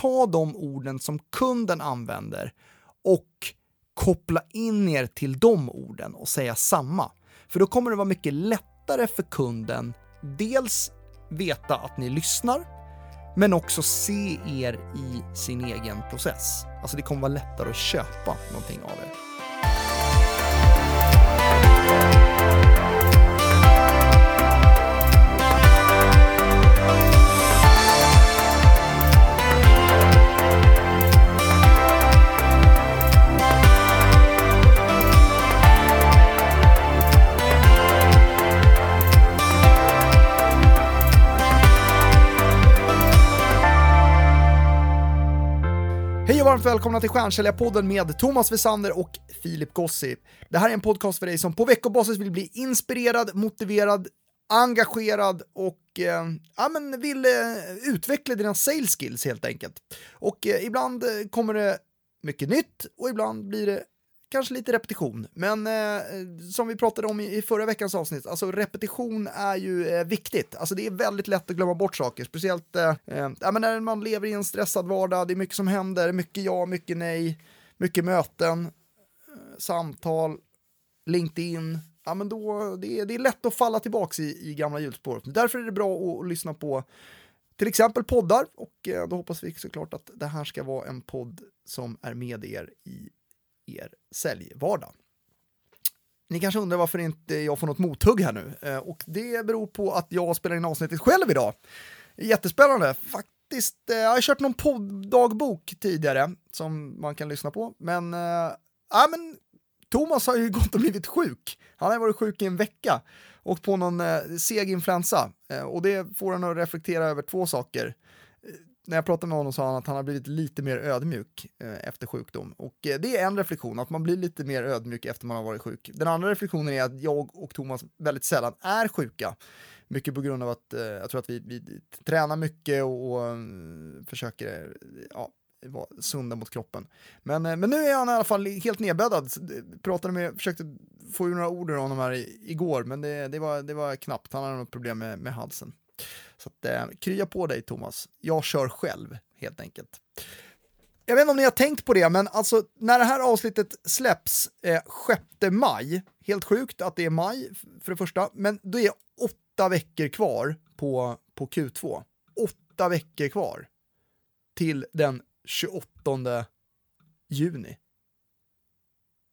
ta de orden som kunden använder och koppla in er till de orden och säga samma. För då kommer det vara mycket lättare för kunden dels veta att ni lyssnar, men också se er i sin egen process. Alltså det kommer vara lättare att köpa någonting av er. Varmt välkomna till Stjärnsäljarpodden med Thomas Wessander och Filip Gossi. Det här är en podcast för dig som på veckobasis vill bli inspirerad, motiverad, engagerad och eh, ja, men vill eh, utveckla dina sales skills helt enkelt. Och eh, ibland eh, kommer det mycket nytt och ibland blir det kanske lite repetition. Men eh, som vi pratade om i, i, förra veckans avsnitt, alltså repetition är ju eh, viktigt. Alltså det är väldigt lätt att glömma bort saker, speciellt eh, eh ja, men när man lever i en stressad vardag, det är mycket som händer, mycket ja, mycket nej, mycket möten, eh, samtal, LinkedIn, ja men då, det är, det är lätt att falla tillbaka i, i gamla hjulspår. Därför är det bra att, att lyssna på till exempel poddar och eh, då hoppas vi såklart att det här ska vara en podd som är med er i er säljvardag. Ni kanske undrar varför inte jag får något mothugg här nu eh, och det beror på att jag spelar in avsnittet själv idag. Jättespännande faktiskt. Eh, jag har kört någon podddagbok tidigare som man kan lyssna på, men, äh, men Thomas har ju gått och blivit sjuk. Han har varit sjuk i en vecka, åkt på någon seg influensa och det får han att reflektera över två saker när jag pratade med honom sa han att han har blivit lite mer ödmjuk eh, efter sjukdom. Och eh, det är en reflektion, att man blir lite mer ödmjuk efter man har varit sjuk. Den andra reflektionen är att jag och Thomas väldigt sällan är sjuka. Mycket på grund av att eh, jag tror att vi, vi tränar mycket och, och eh, försöker ja, vara sunda mot kroppen. Men, eh, men nu är han i alla fall helt nedbäddad. Eh, pratade med, försökte få ur några ord ur honom här igår, men det, det, var, det var knappt. Han hade något problem med, med halsen. Så att, eh, krya på dig Thomas. Jag kör själv helt enkelt. Jag vet inte om ni har tänkt på det, men alltså när det här avsnittet släpps eh, 6 maj, helt sjukt att det är maj för det första, men då är åtta veckor kvar på, på Q2. Åtta veckor kvar till den 28 juni.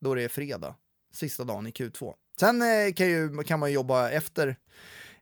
Då det är fredag, sista dagen i Q2. Sen eh, kan, ju, kan man jobba efter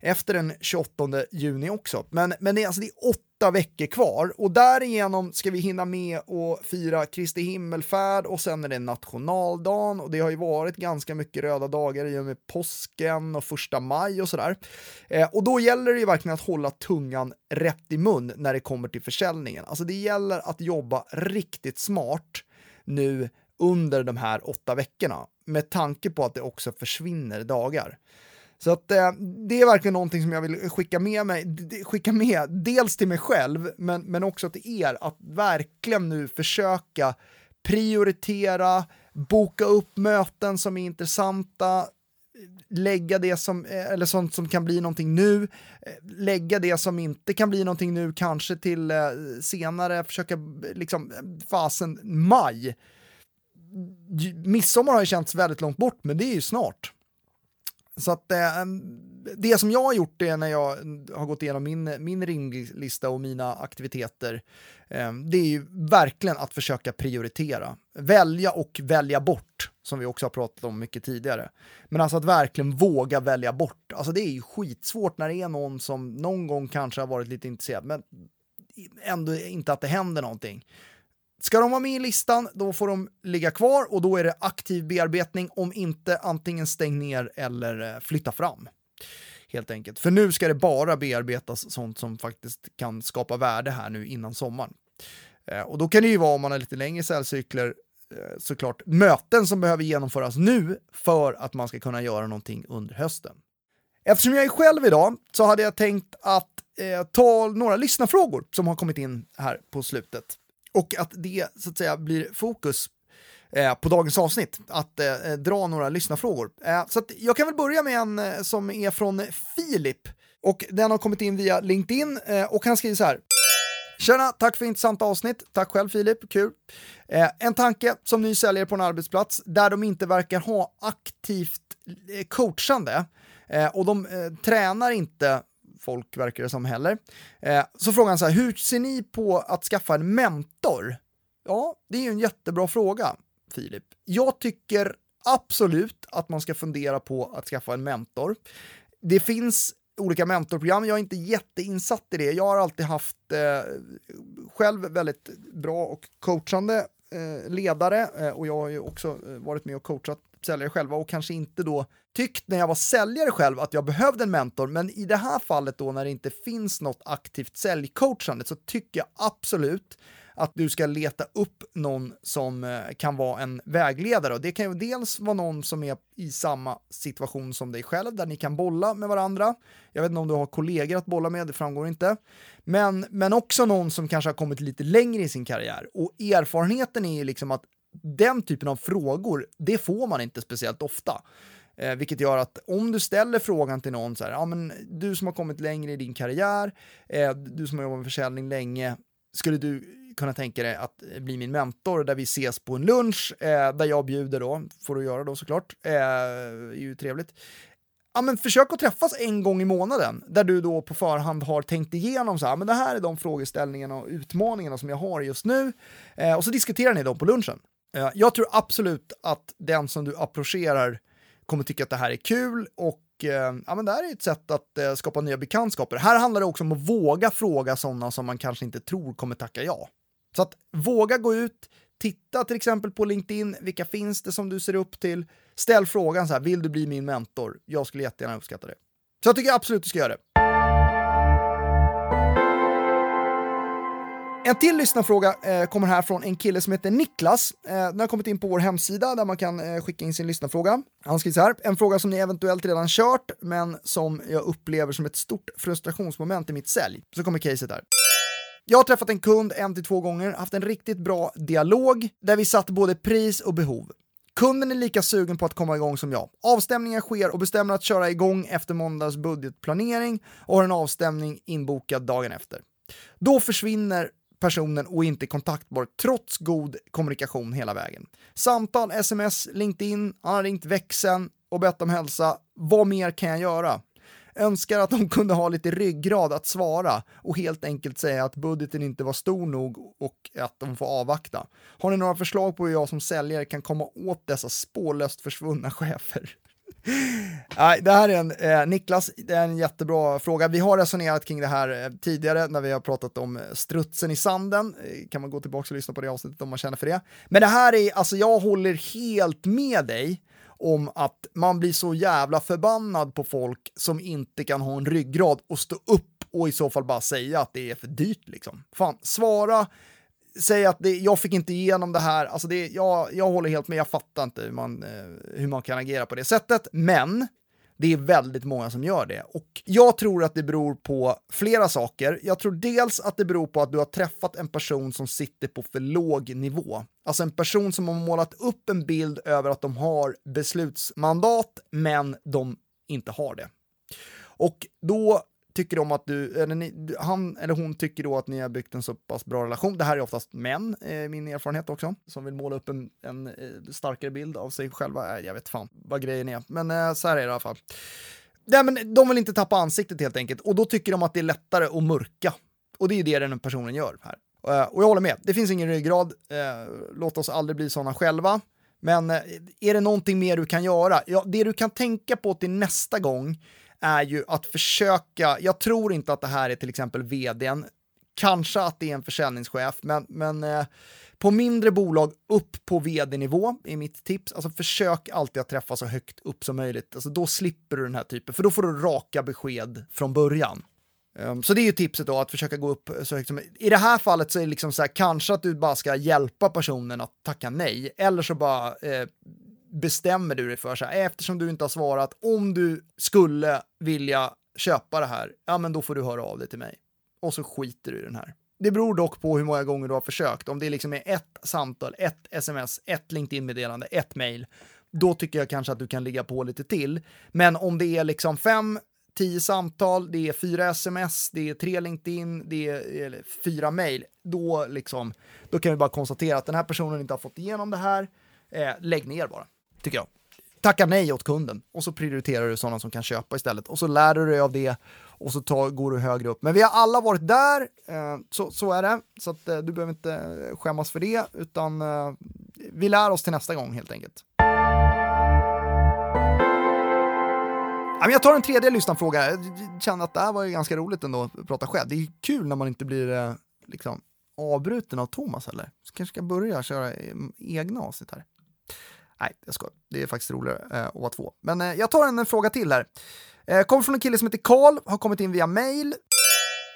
efter den 28 juni också. Men, men det, är, alltså, det är åtta veckor kvar och därigenom ska vi hinna med att fira Kristi himmelfärd och sen är det nationaldagen och det har ju varit ganska mycket röda dagar i och med påsken och första maj och sådär. Eh, och då gäller det ju verkligen att hålla tungan rätt i mun när det kommer till försäljningen. Alltså det gäller att jobba riktigt smart nu under de här åtta veckorna med tanke på att det också försvinner dagar. Så att eh, det är verkligen någonting som jag vill skicka med mig, skicka med, dels till mig själv, men, men också till er, att verkligen nu försöka prioritera, boka upp möten som är intressanta, lägga det som, eh, eller sånt som kan bli någonting nu, eh, lägga det som inte kan bli någonting nu kanske till eh, senare, försöka eh, liksom fasen maj. Midsommar har ju känts väldigt långt bort, men det är ju snart. Så att eh, det som jag har gjort är när jag har gått igenom min, min ringlista och mina aktiviteter, eh, det är ju verkligen att försöka prioritera. Välja och välja bort, som vi också har pratat om mycket tidigare. Men alltså att verkligen våga välja bort. Alltså det är ju skitsvårt när det är någon som någon gång kanske har varit lite intresserad, men ändå inte att det händer någonting. Ska de vara med i listan, då får de ligga kvar och då är det aktiv bearbetning, om inte antingen stäng ner eller eh, flytta fram. Helt enkelt. För nu ska det bara bearbetas sånt som faktiskt kan skapa värde här nu innan sommaren. Eh, och då kan det ju vara, om man har lite längre säljcykler, eh, såklart möten som behöver genomföras nu för att man ska kunna göra någonting under hösten. Eftersom jag är själv idag så hade jag tänkt att eh, ta några lyssnarfrågor som har kommit in här på slutet och att det så att säga blir fokus eh, på dagens avsnitt, att eh, dra några lyssnarfrågor. Eh, så jag kan väl börja med en eh, som är från Filip och den har kommit in via LinkedIn eh, och han skriver så här. Tjena, tack för intressant avsnitt. Tack själv Filip, kul. Eh, en tanke som ny säljare på en arbetsplats där de inte verkar ha aktivt eh, coachande eh, och de eh, tränar inte folk verkar det som heller. Eh, så frågar han så här, hur ser ni på att skaffa en mentor? Ja, det är ju en jättebra fråga, Filip. Jag tycker absolut att man ska fundera på att skaffa en mentor. Det finns olika mentorprogram. Jag är inte jätteinsatt i det. Jag har alltid haft eh, själv väldigt bra och coachande eh, ledare eh, och jag har ju också eh, varit med och coachat säljare själva och kanske inte då tyckt när jag var säljare själv att jag behövde en mentor, men i det här fallet då när det inte finns något aktivt säljcoachande så tycker jag absolut att du ska leta upp någon som eh, kan vara en vägledare. Och det kan ju dels vara någon som är i samma situation som dig själv, där ni kan bolla med varandra. Jag vet inte om du har kollegor att bolla med, det framgår inte. Men, men också någon som kanske har kommit lite längre i sin karriär. Och erfarenheten är ju liksom att den typen av frågor, det får man inte speciellt ofta. Eh, vilket gör att om du ställer frågan till någon så här, ja men du som har kommit längre i din karriär, eh, du som har jobbat med försäljning länge, skulle du kunna tänka dig att eh, bli min mentor där vi ses på en lunch eh, där jag bjuder då, får du göra då såklart, eh, är ju trevligt. Ja, men försök att träffas en gång i månaden där du då på förhand har tänkt igenom så här, men det här är de frågeställningarna och utmaningarna som jag har just nu eh, och så diskuterar ni dem på lunchen. Eh, jag tror absolut att den som du approcherar kommer tycka att det här är kul och eh, ja, men det här är ett sätt att eh, skapa nya bekantskaper. Här handlar det också om att våga fråga sådana som man kanske inte tror kommer tacka ja. Så att våga gå ut, titta till exempel på LinkedIn, vilka finns det som du ser upp till? Ställ frågan så här, vill du bli min mentor? Jag skulle jättegärna uppskatta det. Så jag tycker absolut du ska göra det. En till lyssnarfråga eh, kommer här från en kille som heter Niklas. Eh, den har kommit in på vår hemsida där man kan eh, skicka in sin lyssnarfråga. Han skriver så här, en fråga som ni eventuellt redan kört, men som jag upplever som ett stort frustrationsmoment i mitt sälj. Så kommer caset här. Jag har träffat en kund en till två gånger, haft en riktigt bra dialog där vi satt både pris och behov. Kunden är lika sugen på att komma igång som jag. Avstämningen sker och bestämmer att köra igång efter måndags budgetplanering och har en avstämning inbokad dagen efter. Då försvinner personen och inte kontaktbar trots god kommunikation hela vägen. Samtal, sms, LinkedIn, han har ringt växeln och bett om hälsa. Vad mer kan jag göra? Önskar att de kunde ha lite ryggrad att svara och helt enkelt säga att budgeten inte var stor nog och att de får avvakta. Har ni några förslag på hur jag som säljare kan komma åt dessa spårlöst försvunna chefer? Nej, det här är en, eh, Niklas, det är en jättebra fråga. Vi har resonerat kring det här eh, tidigare när vi har pratat om eh, strutsen i sanden. Eh, kan man gå tillbaka och lyssna på det avsnittet om man känner för det. Men det här är, alltså jag håller helt med dig om att man blir så jävla förbannad på folk som inte kan ha en ryggrad och stå upp och i så fall bara säga att det är för dyrt liksom. Fan, svara, säg att det, jag fick inte igenom det här, alltså det, jag, jag håller helt med, jag fattar inte hur man, eh, hur man kan agera på det sättet, men det är väldigt många som gör det. Och jag tror att det beror på flera saker. Jag tror dels att det beror på att du har träffat en person som sitter på för låg nivå. Alltså en person som har målat upp en bild över att de har beslutsmandat, men de inte har det. Och då tycker de att du, eller ni, han eller hon tycker då att ni har byggt en så pass bra relation. Det här är oftast män, eh, min erfarenhet också, som vill måla upp en, en eh, starkare bild av sig själva. Eh, jag vet fan vad grejen är, men eh, så här är det i alla fall. Nej, men de vill inte tappa ansiktet helt enkelt och då tycker de att det är lättare att mörka. Och det är det den personen gör här. Eh, och jag håller med, det finns ingen ryggrad. Eh, låt oss aldrig bli sådana själva. Men eh, är det någonting mer du kan göra? Ja, det du kan tänka på till nästa gång är ju att försöka, jag tror inte att det här är till exempel vdn, kanske att det är en försäljningschef, men, men eh, på mindre bolag upp på vd-nivå är mitt tips. Alltså försök alltid att träffa så högt upp som möjligt. Alltså då slipper du den här typen, för då får du raka besked från början. Um, så det är ju tipset då, att försöka gå upp så högt som möjligt. I det här fallet så är det liksom så här, kanske att du bara ska hjälpa personen att tacka nej, eller så bara eh, bestämmer du dig för så här, eftersom du inte har svarat, om du skulle vilja köpa det här, ja men då får du höra av dig till mig. Och så skiter du i den här. Det beror dock på hur många gånger du har försökt. Om det liksom är ett samtal, ett sms, ett LinkedIn-meddelande, ett mail, då tycker jag kanske att du kan ligga på lite till. Men om det är liksom fem, tio samtal, det är fyra sms, det är tre LinkedIn, det är fyra mail. Då, liksom, då kan vi bara konstatera att den här personen inte har fått igenom det här. Eh, lägg ner bara, tycker jag. Tacka nej åt kunden och så prioriterar du sådana som kan köpa istället och så lär du dig av det och så tar, går du högre upp. Men vi har alla varit där, eh, så, så är det. Så att, eh, du behöver inte eh, skämmas för det, utan eh, vi lär oss till nästa gång helt enkelt. Jag tar en tredje lyssnarfråga. Jag kände att det här var ju ganska roligt ändå att prata själv. Det är kul när man inte blir eh, liksom, avbruten av Thomas heller. Så kanske ska börja köra eh, egna avsnitt här. Nej, jag ska. Det är faktiskt roligare eh, att vara två. Men eh, jag tar en, en fråga till här. Eh, kommer från en kille som heter Karl, har kommit in via mail.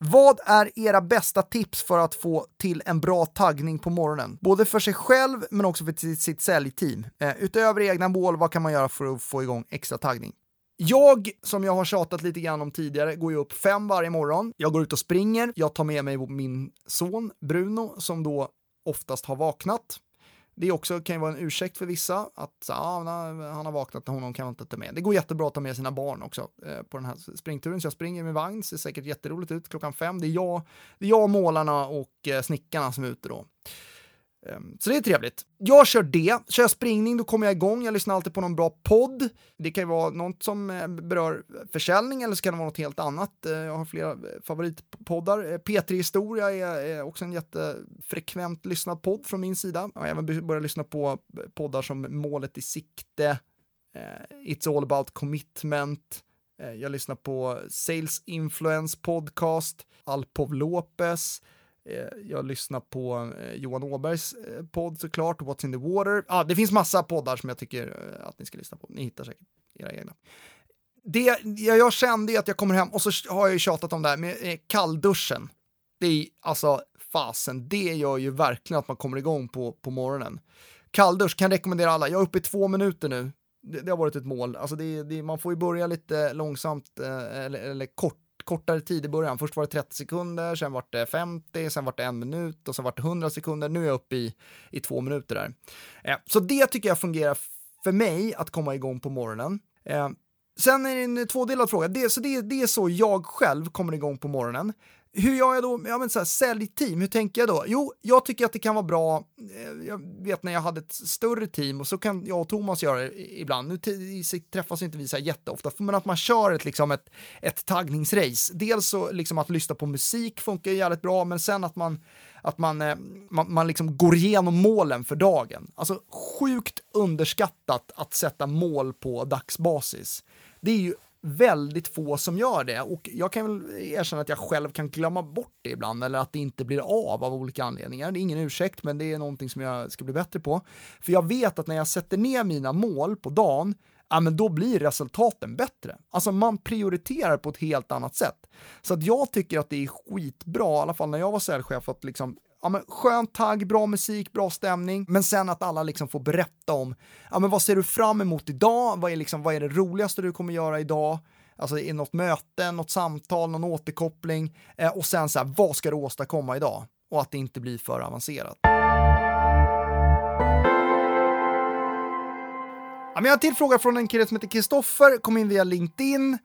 Vad är era bästa tips för att få till en bra taggning på morgonen? Både för sig själv men också för sitt, sitt säljteam. Eh, utöver egna mål, vad kan man göra för att få igång extra taggning? Jag, som jag har tjatat lite grann om tidigare, går ju upp fem varje morgon. Jag går ut och springer. Jag tar med mig min son Bruno som då oftast har vaknat. Det också, kan ju vara en ursäkt för vissa att ah, han har vaknat och honom kan man inte ta med. Det går jättebra att ta med sina barn också eh, på den här springturen. Så jag springer med vagn, ser säkert jätteroligt ut klockan fem. Det är jag, det är jag målarna och eh, snickarna som är ute då. Ehm, så det är trevligt. Jag kör det. Kör jag springning då kommer jag igång. Jag lyssnar alltid på någon bra podd. Det kan ju vara något som eh, berör försäljning eller så kan det vara något helt annat. Eh, jag har flera eh, favoritpoddar. P3 Historia är också en jättefrekvent lyssnad podd från min sida. Jag har även börjat lyssna på poddar som Målet i sikte, It's all about commitment. Jag lyssnar på Sales Influence podcast, Alpov Lopez, Eh, jag lyssnar på eh, Johan Åbergs eh, podd såklart, What's in the water. Ah, det finns massa poddar som jag tycker att ni ska lyssna på. Ni hittar säkert era egna. Det jag kände är att jag kommer hem och så har jag ju tjatat om det här med kallduschen. Det är alltså fasen, det gör ju verkligen att man kommer igång på, på morgonen. Kalldusch kan rekommendera alla. Jag är uppe i två minuter nu. Det, det har varit ett mål. Alltså det, det, man får ju börja lite långsamt eller, eller kort kortare tid i början. Först var det 30 sekunder, sen var det 50, sen var det en minut och sen var det 100 sekunder. Nu är jag uppe i, i två minuter där. Eh, så det tycker jag fungerar för mig att komma igång på morgonen. Eh, Sen är det en tvådelad fråga. Det, så det, det är så jag själv kommer igång på morgonen. Hur gör jag då? Ja, men så här, säljteam, hur tänker jag då? Jo, jag tycker att det kan vara bra. Eh, jag vet när jag hade ett större team och så kan jag och Thomas göra det ibland. Nu träffas inte vi så här jätteofta, men att man kör ett, liksom ett, ett taggningsrace. Dels så liksom att lyssna på musik funkar jävligt bra, men sen att man att man, eh, man, man liksom går igenom målen för dagen. Alltså sjukt underskattat att sätta mål på dagsbasis. Det är ju väldigt få som gör det och jag kan väl erkänna att jag själv kan glömma bort det ibland eller att det inte blir av av olika anledningar. Det är ingen ursäkt, men det är någonting som jag ska bli bättre på. För jag vet att när jag sätter ner mina mål på dagen, ja men då blir resultaten bättre. Alltså man prioriterar på ett helt annat sätt. Så att jag tycker att det är skitbra, i alla fall när jag var säljchef, att liksom ja, men skön tagg, bra musik, bra stämning, men sen att alla liksom får berätta om, ja men vad ser du fram emot idag? Vad är, liksom, vad är det roligaste du kommer göra idag? Alltså i något möte, något samtal, någon återkoppling eh, och sen så här, vad ska du åstadkomma idag? Och att det inte blir för avancerat. Ja, men jag har en till fråga från en kille som heter Kristoffer, kom in via LinkedIn.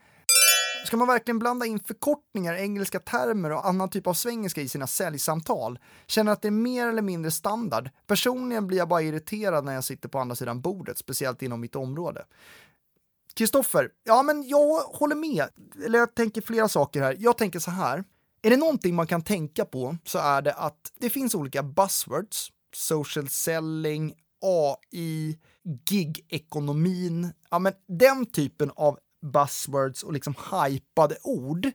Ska man verkligen blanda in förkortningar, engelska termer och annan typ av svengelska i sina säljsamtal? Känner att det är mer eller mindre standard? Personligen blir jag bara irriterad när jag sitter på andra sidan bordet, speciellt inom mitt område. Kristoffer, ja men jag håller med. Eller jag tänker flera saker här. Jag tänker så här. Är det någonting man kan tänka på så är det att det finns olika buzzwords. Social selling, AI, gig-ekonomin. Ja, men den typen av buzzwords och liksom hypade ord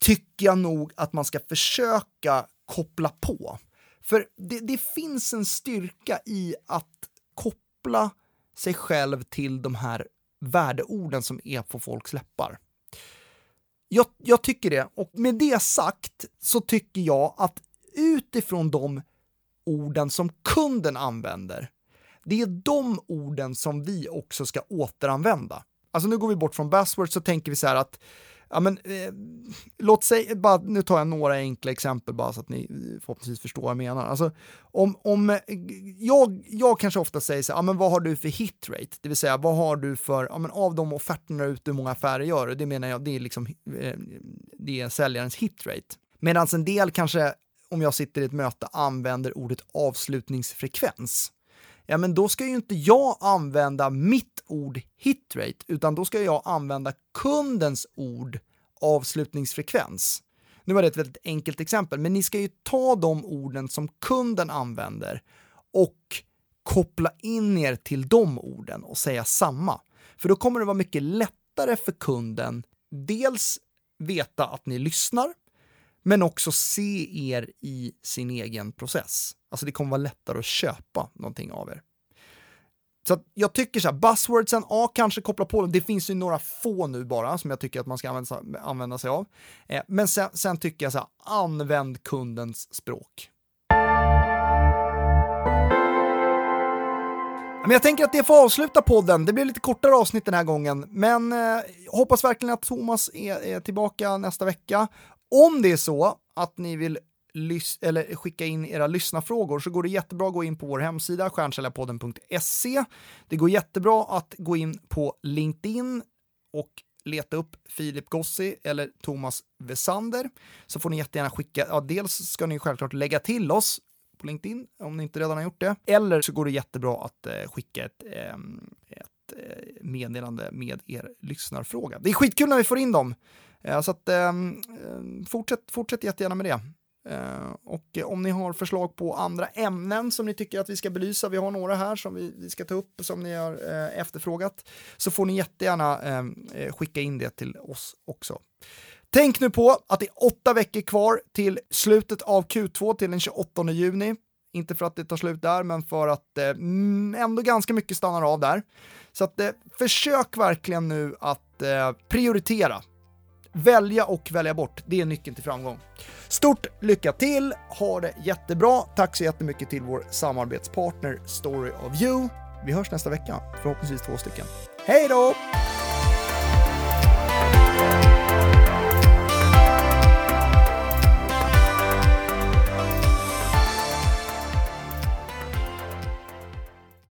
tycker jag nog att man ska försöka koppla på. För det, det finns en styrka i att koppla sig själv till de här värdeorden som är på folks läppar. Jag, jag, tycker det, och med det sagt så tycker jag att utifrån de orden som kunden använder, det är de orden som vi också ska återanvända. Alltså nu går vi bort från buzzwords så tänker vi så här att ja men, eh, låt säga, bara, nu tar jag några enkla exempel bara så att ni eh, förhoppningsvis förstår vad jag menar. Alltså, om, om, eh, jag, jag kanske ofta säger så här, ja, men vad har du för hitrate? Det vill säga, vad har du för, ja, men av de offerterna ute, hur många affärer gör du? Det menar jag, det är liksom, eh, det är säljarens hitrate. Medan en del kanske, om jag sitter i ett möte, använder ordet avslutningsfrekvens ja men då ska ju inte jag använda mitt ord hitrate, utan då ska jag använda kundens ord avslutningsfrekvens. Nu var det ett väldigt enkelt exempel, men ni ska ju ta de orden som kunden använder och koppla in er till de orden och säga samma. För då kommer det vara mycket lättare för kunden dels veta att ni lyssnar, men också se er i sin egen process. Alltså det kommer vara lättare att köpa någonting av er. Så jag tycker så här, buzzwordsen, ja kanske koppla på dem. Det finns ju några få nu bara som jag tycker att man ska använda, använda sig av. Eh, men sen, sen, tycker jag så här, använd kundens språk. Men jag tänker att det får avsluta podden. Det blir lite kortare avsnitt den här gången, men eh, hoppas verkligen att Thomas är, är tillbaka nästa vecka. Om det är så att ni vill eller skicka in era lyssnarfrågor så går det jättebra att gå in på vår hemsida stjärnsäljarpodden.se. Det går jättebra att gå in på LinkedIn och leta upp Filip Gossi eller Thomas Vesander så får ni jättegärna skicka, ja dels ska ni självklart lägga till oss på LinkedIn om ni inte redan har gjort det, eller så går det jättebra att eh, skicka ett, eh, ett eh, meddelande med er lyssnarfråga. Det är skitkul när vi får in dem, Eh, så att ehm, eh, fortsätt, fortsätt jättegärna med det. Eh, och om ni har förslag på andra ämnen som ni tycker att vi ska belysa, vi har några här som vi, ska ta upp som ni har efterfrågat, så får ni jättegärna ehm, skicka in det till oss också. Tänk nu på att det är åtta veckor kvar till slutet av Q2 till den 28 juni. Inte för att det tar slut där, men för att mm, ändå ganska mycket stannar av där. Så att försök verkligen nu att prioritera Välja och välja bort, det är nyckeln till framgång. Stort lycka till, ha det jättebra. Tack så jättemycket till vår samarbetspartner Story of You. Vi hörs nästa vecka, förhoppningsvis två stycken. Hej då!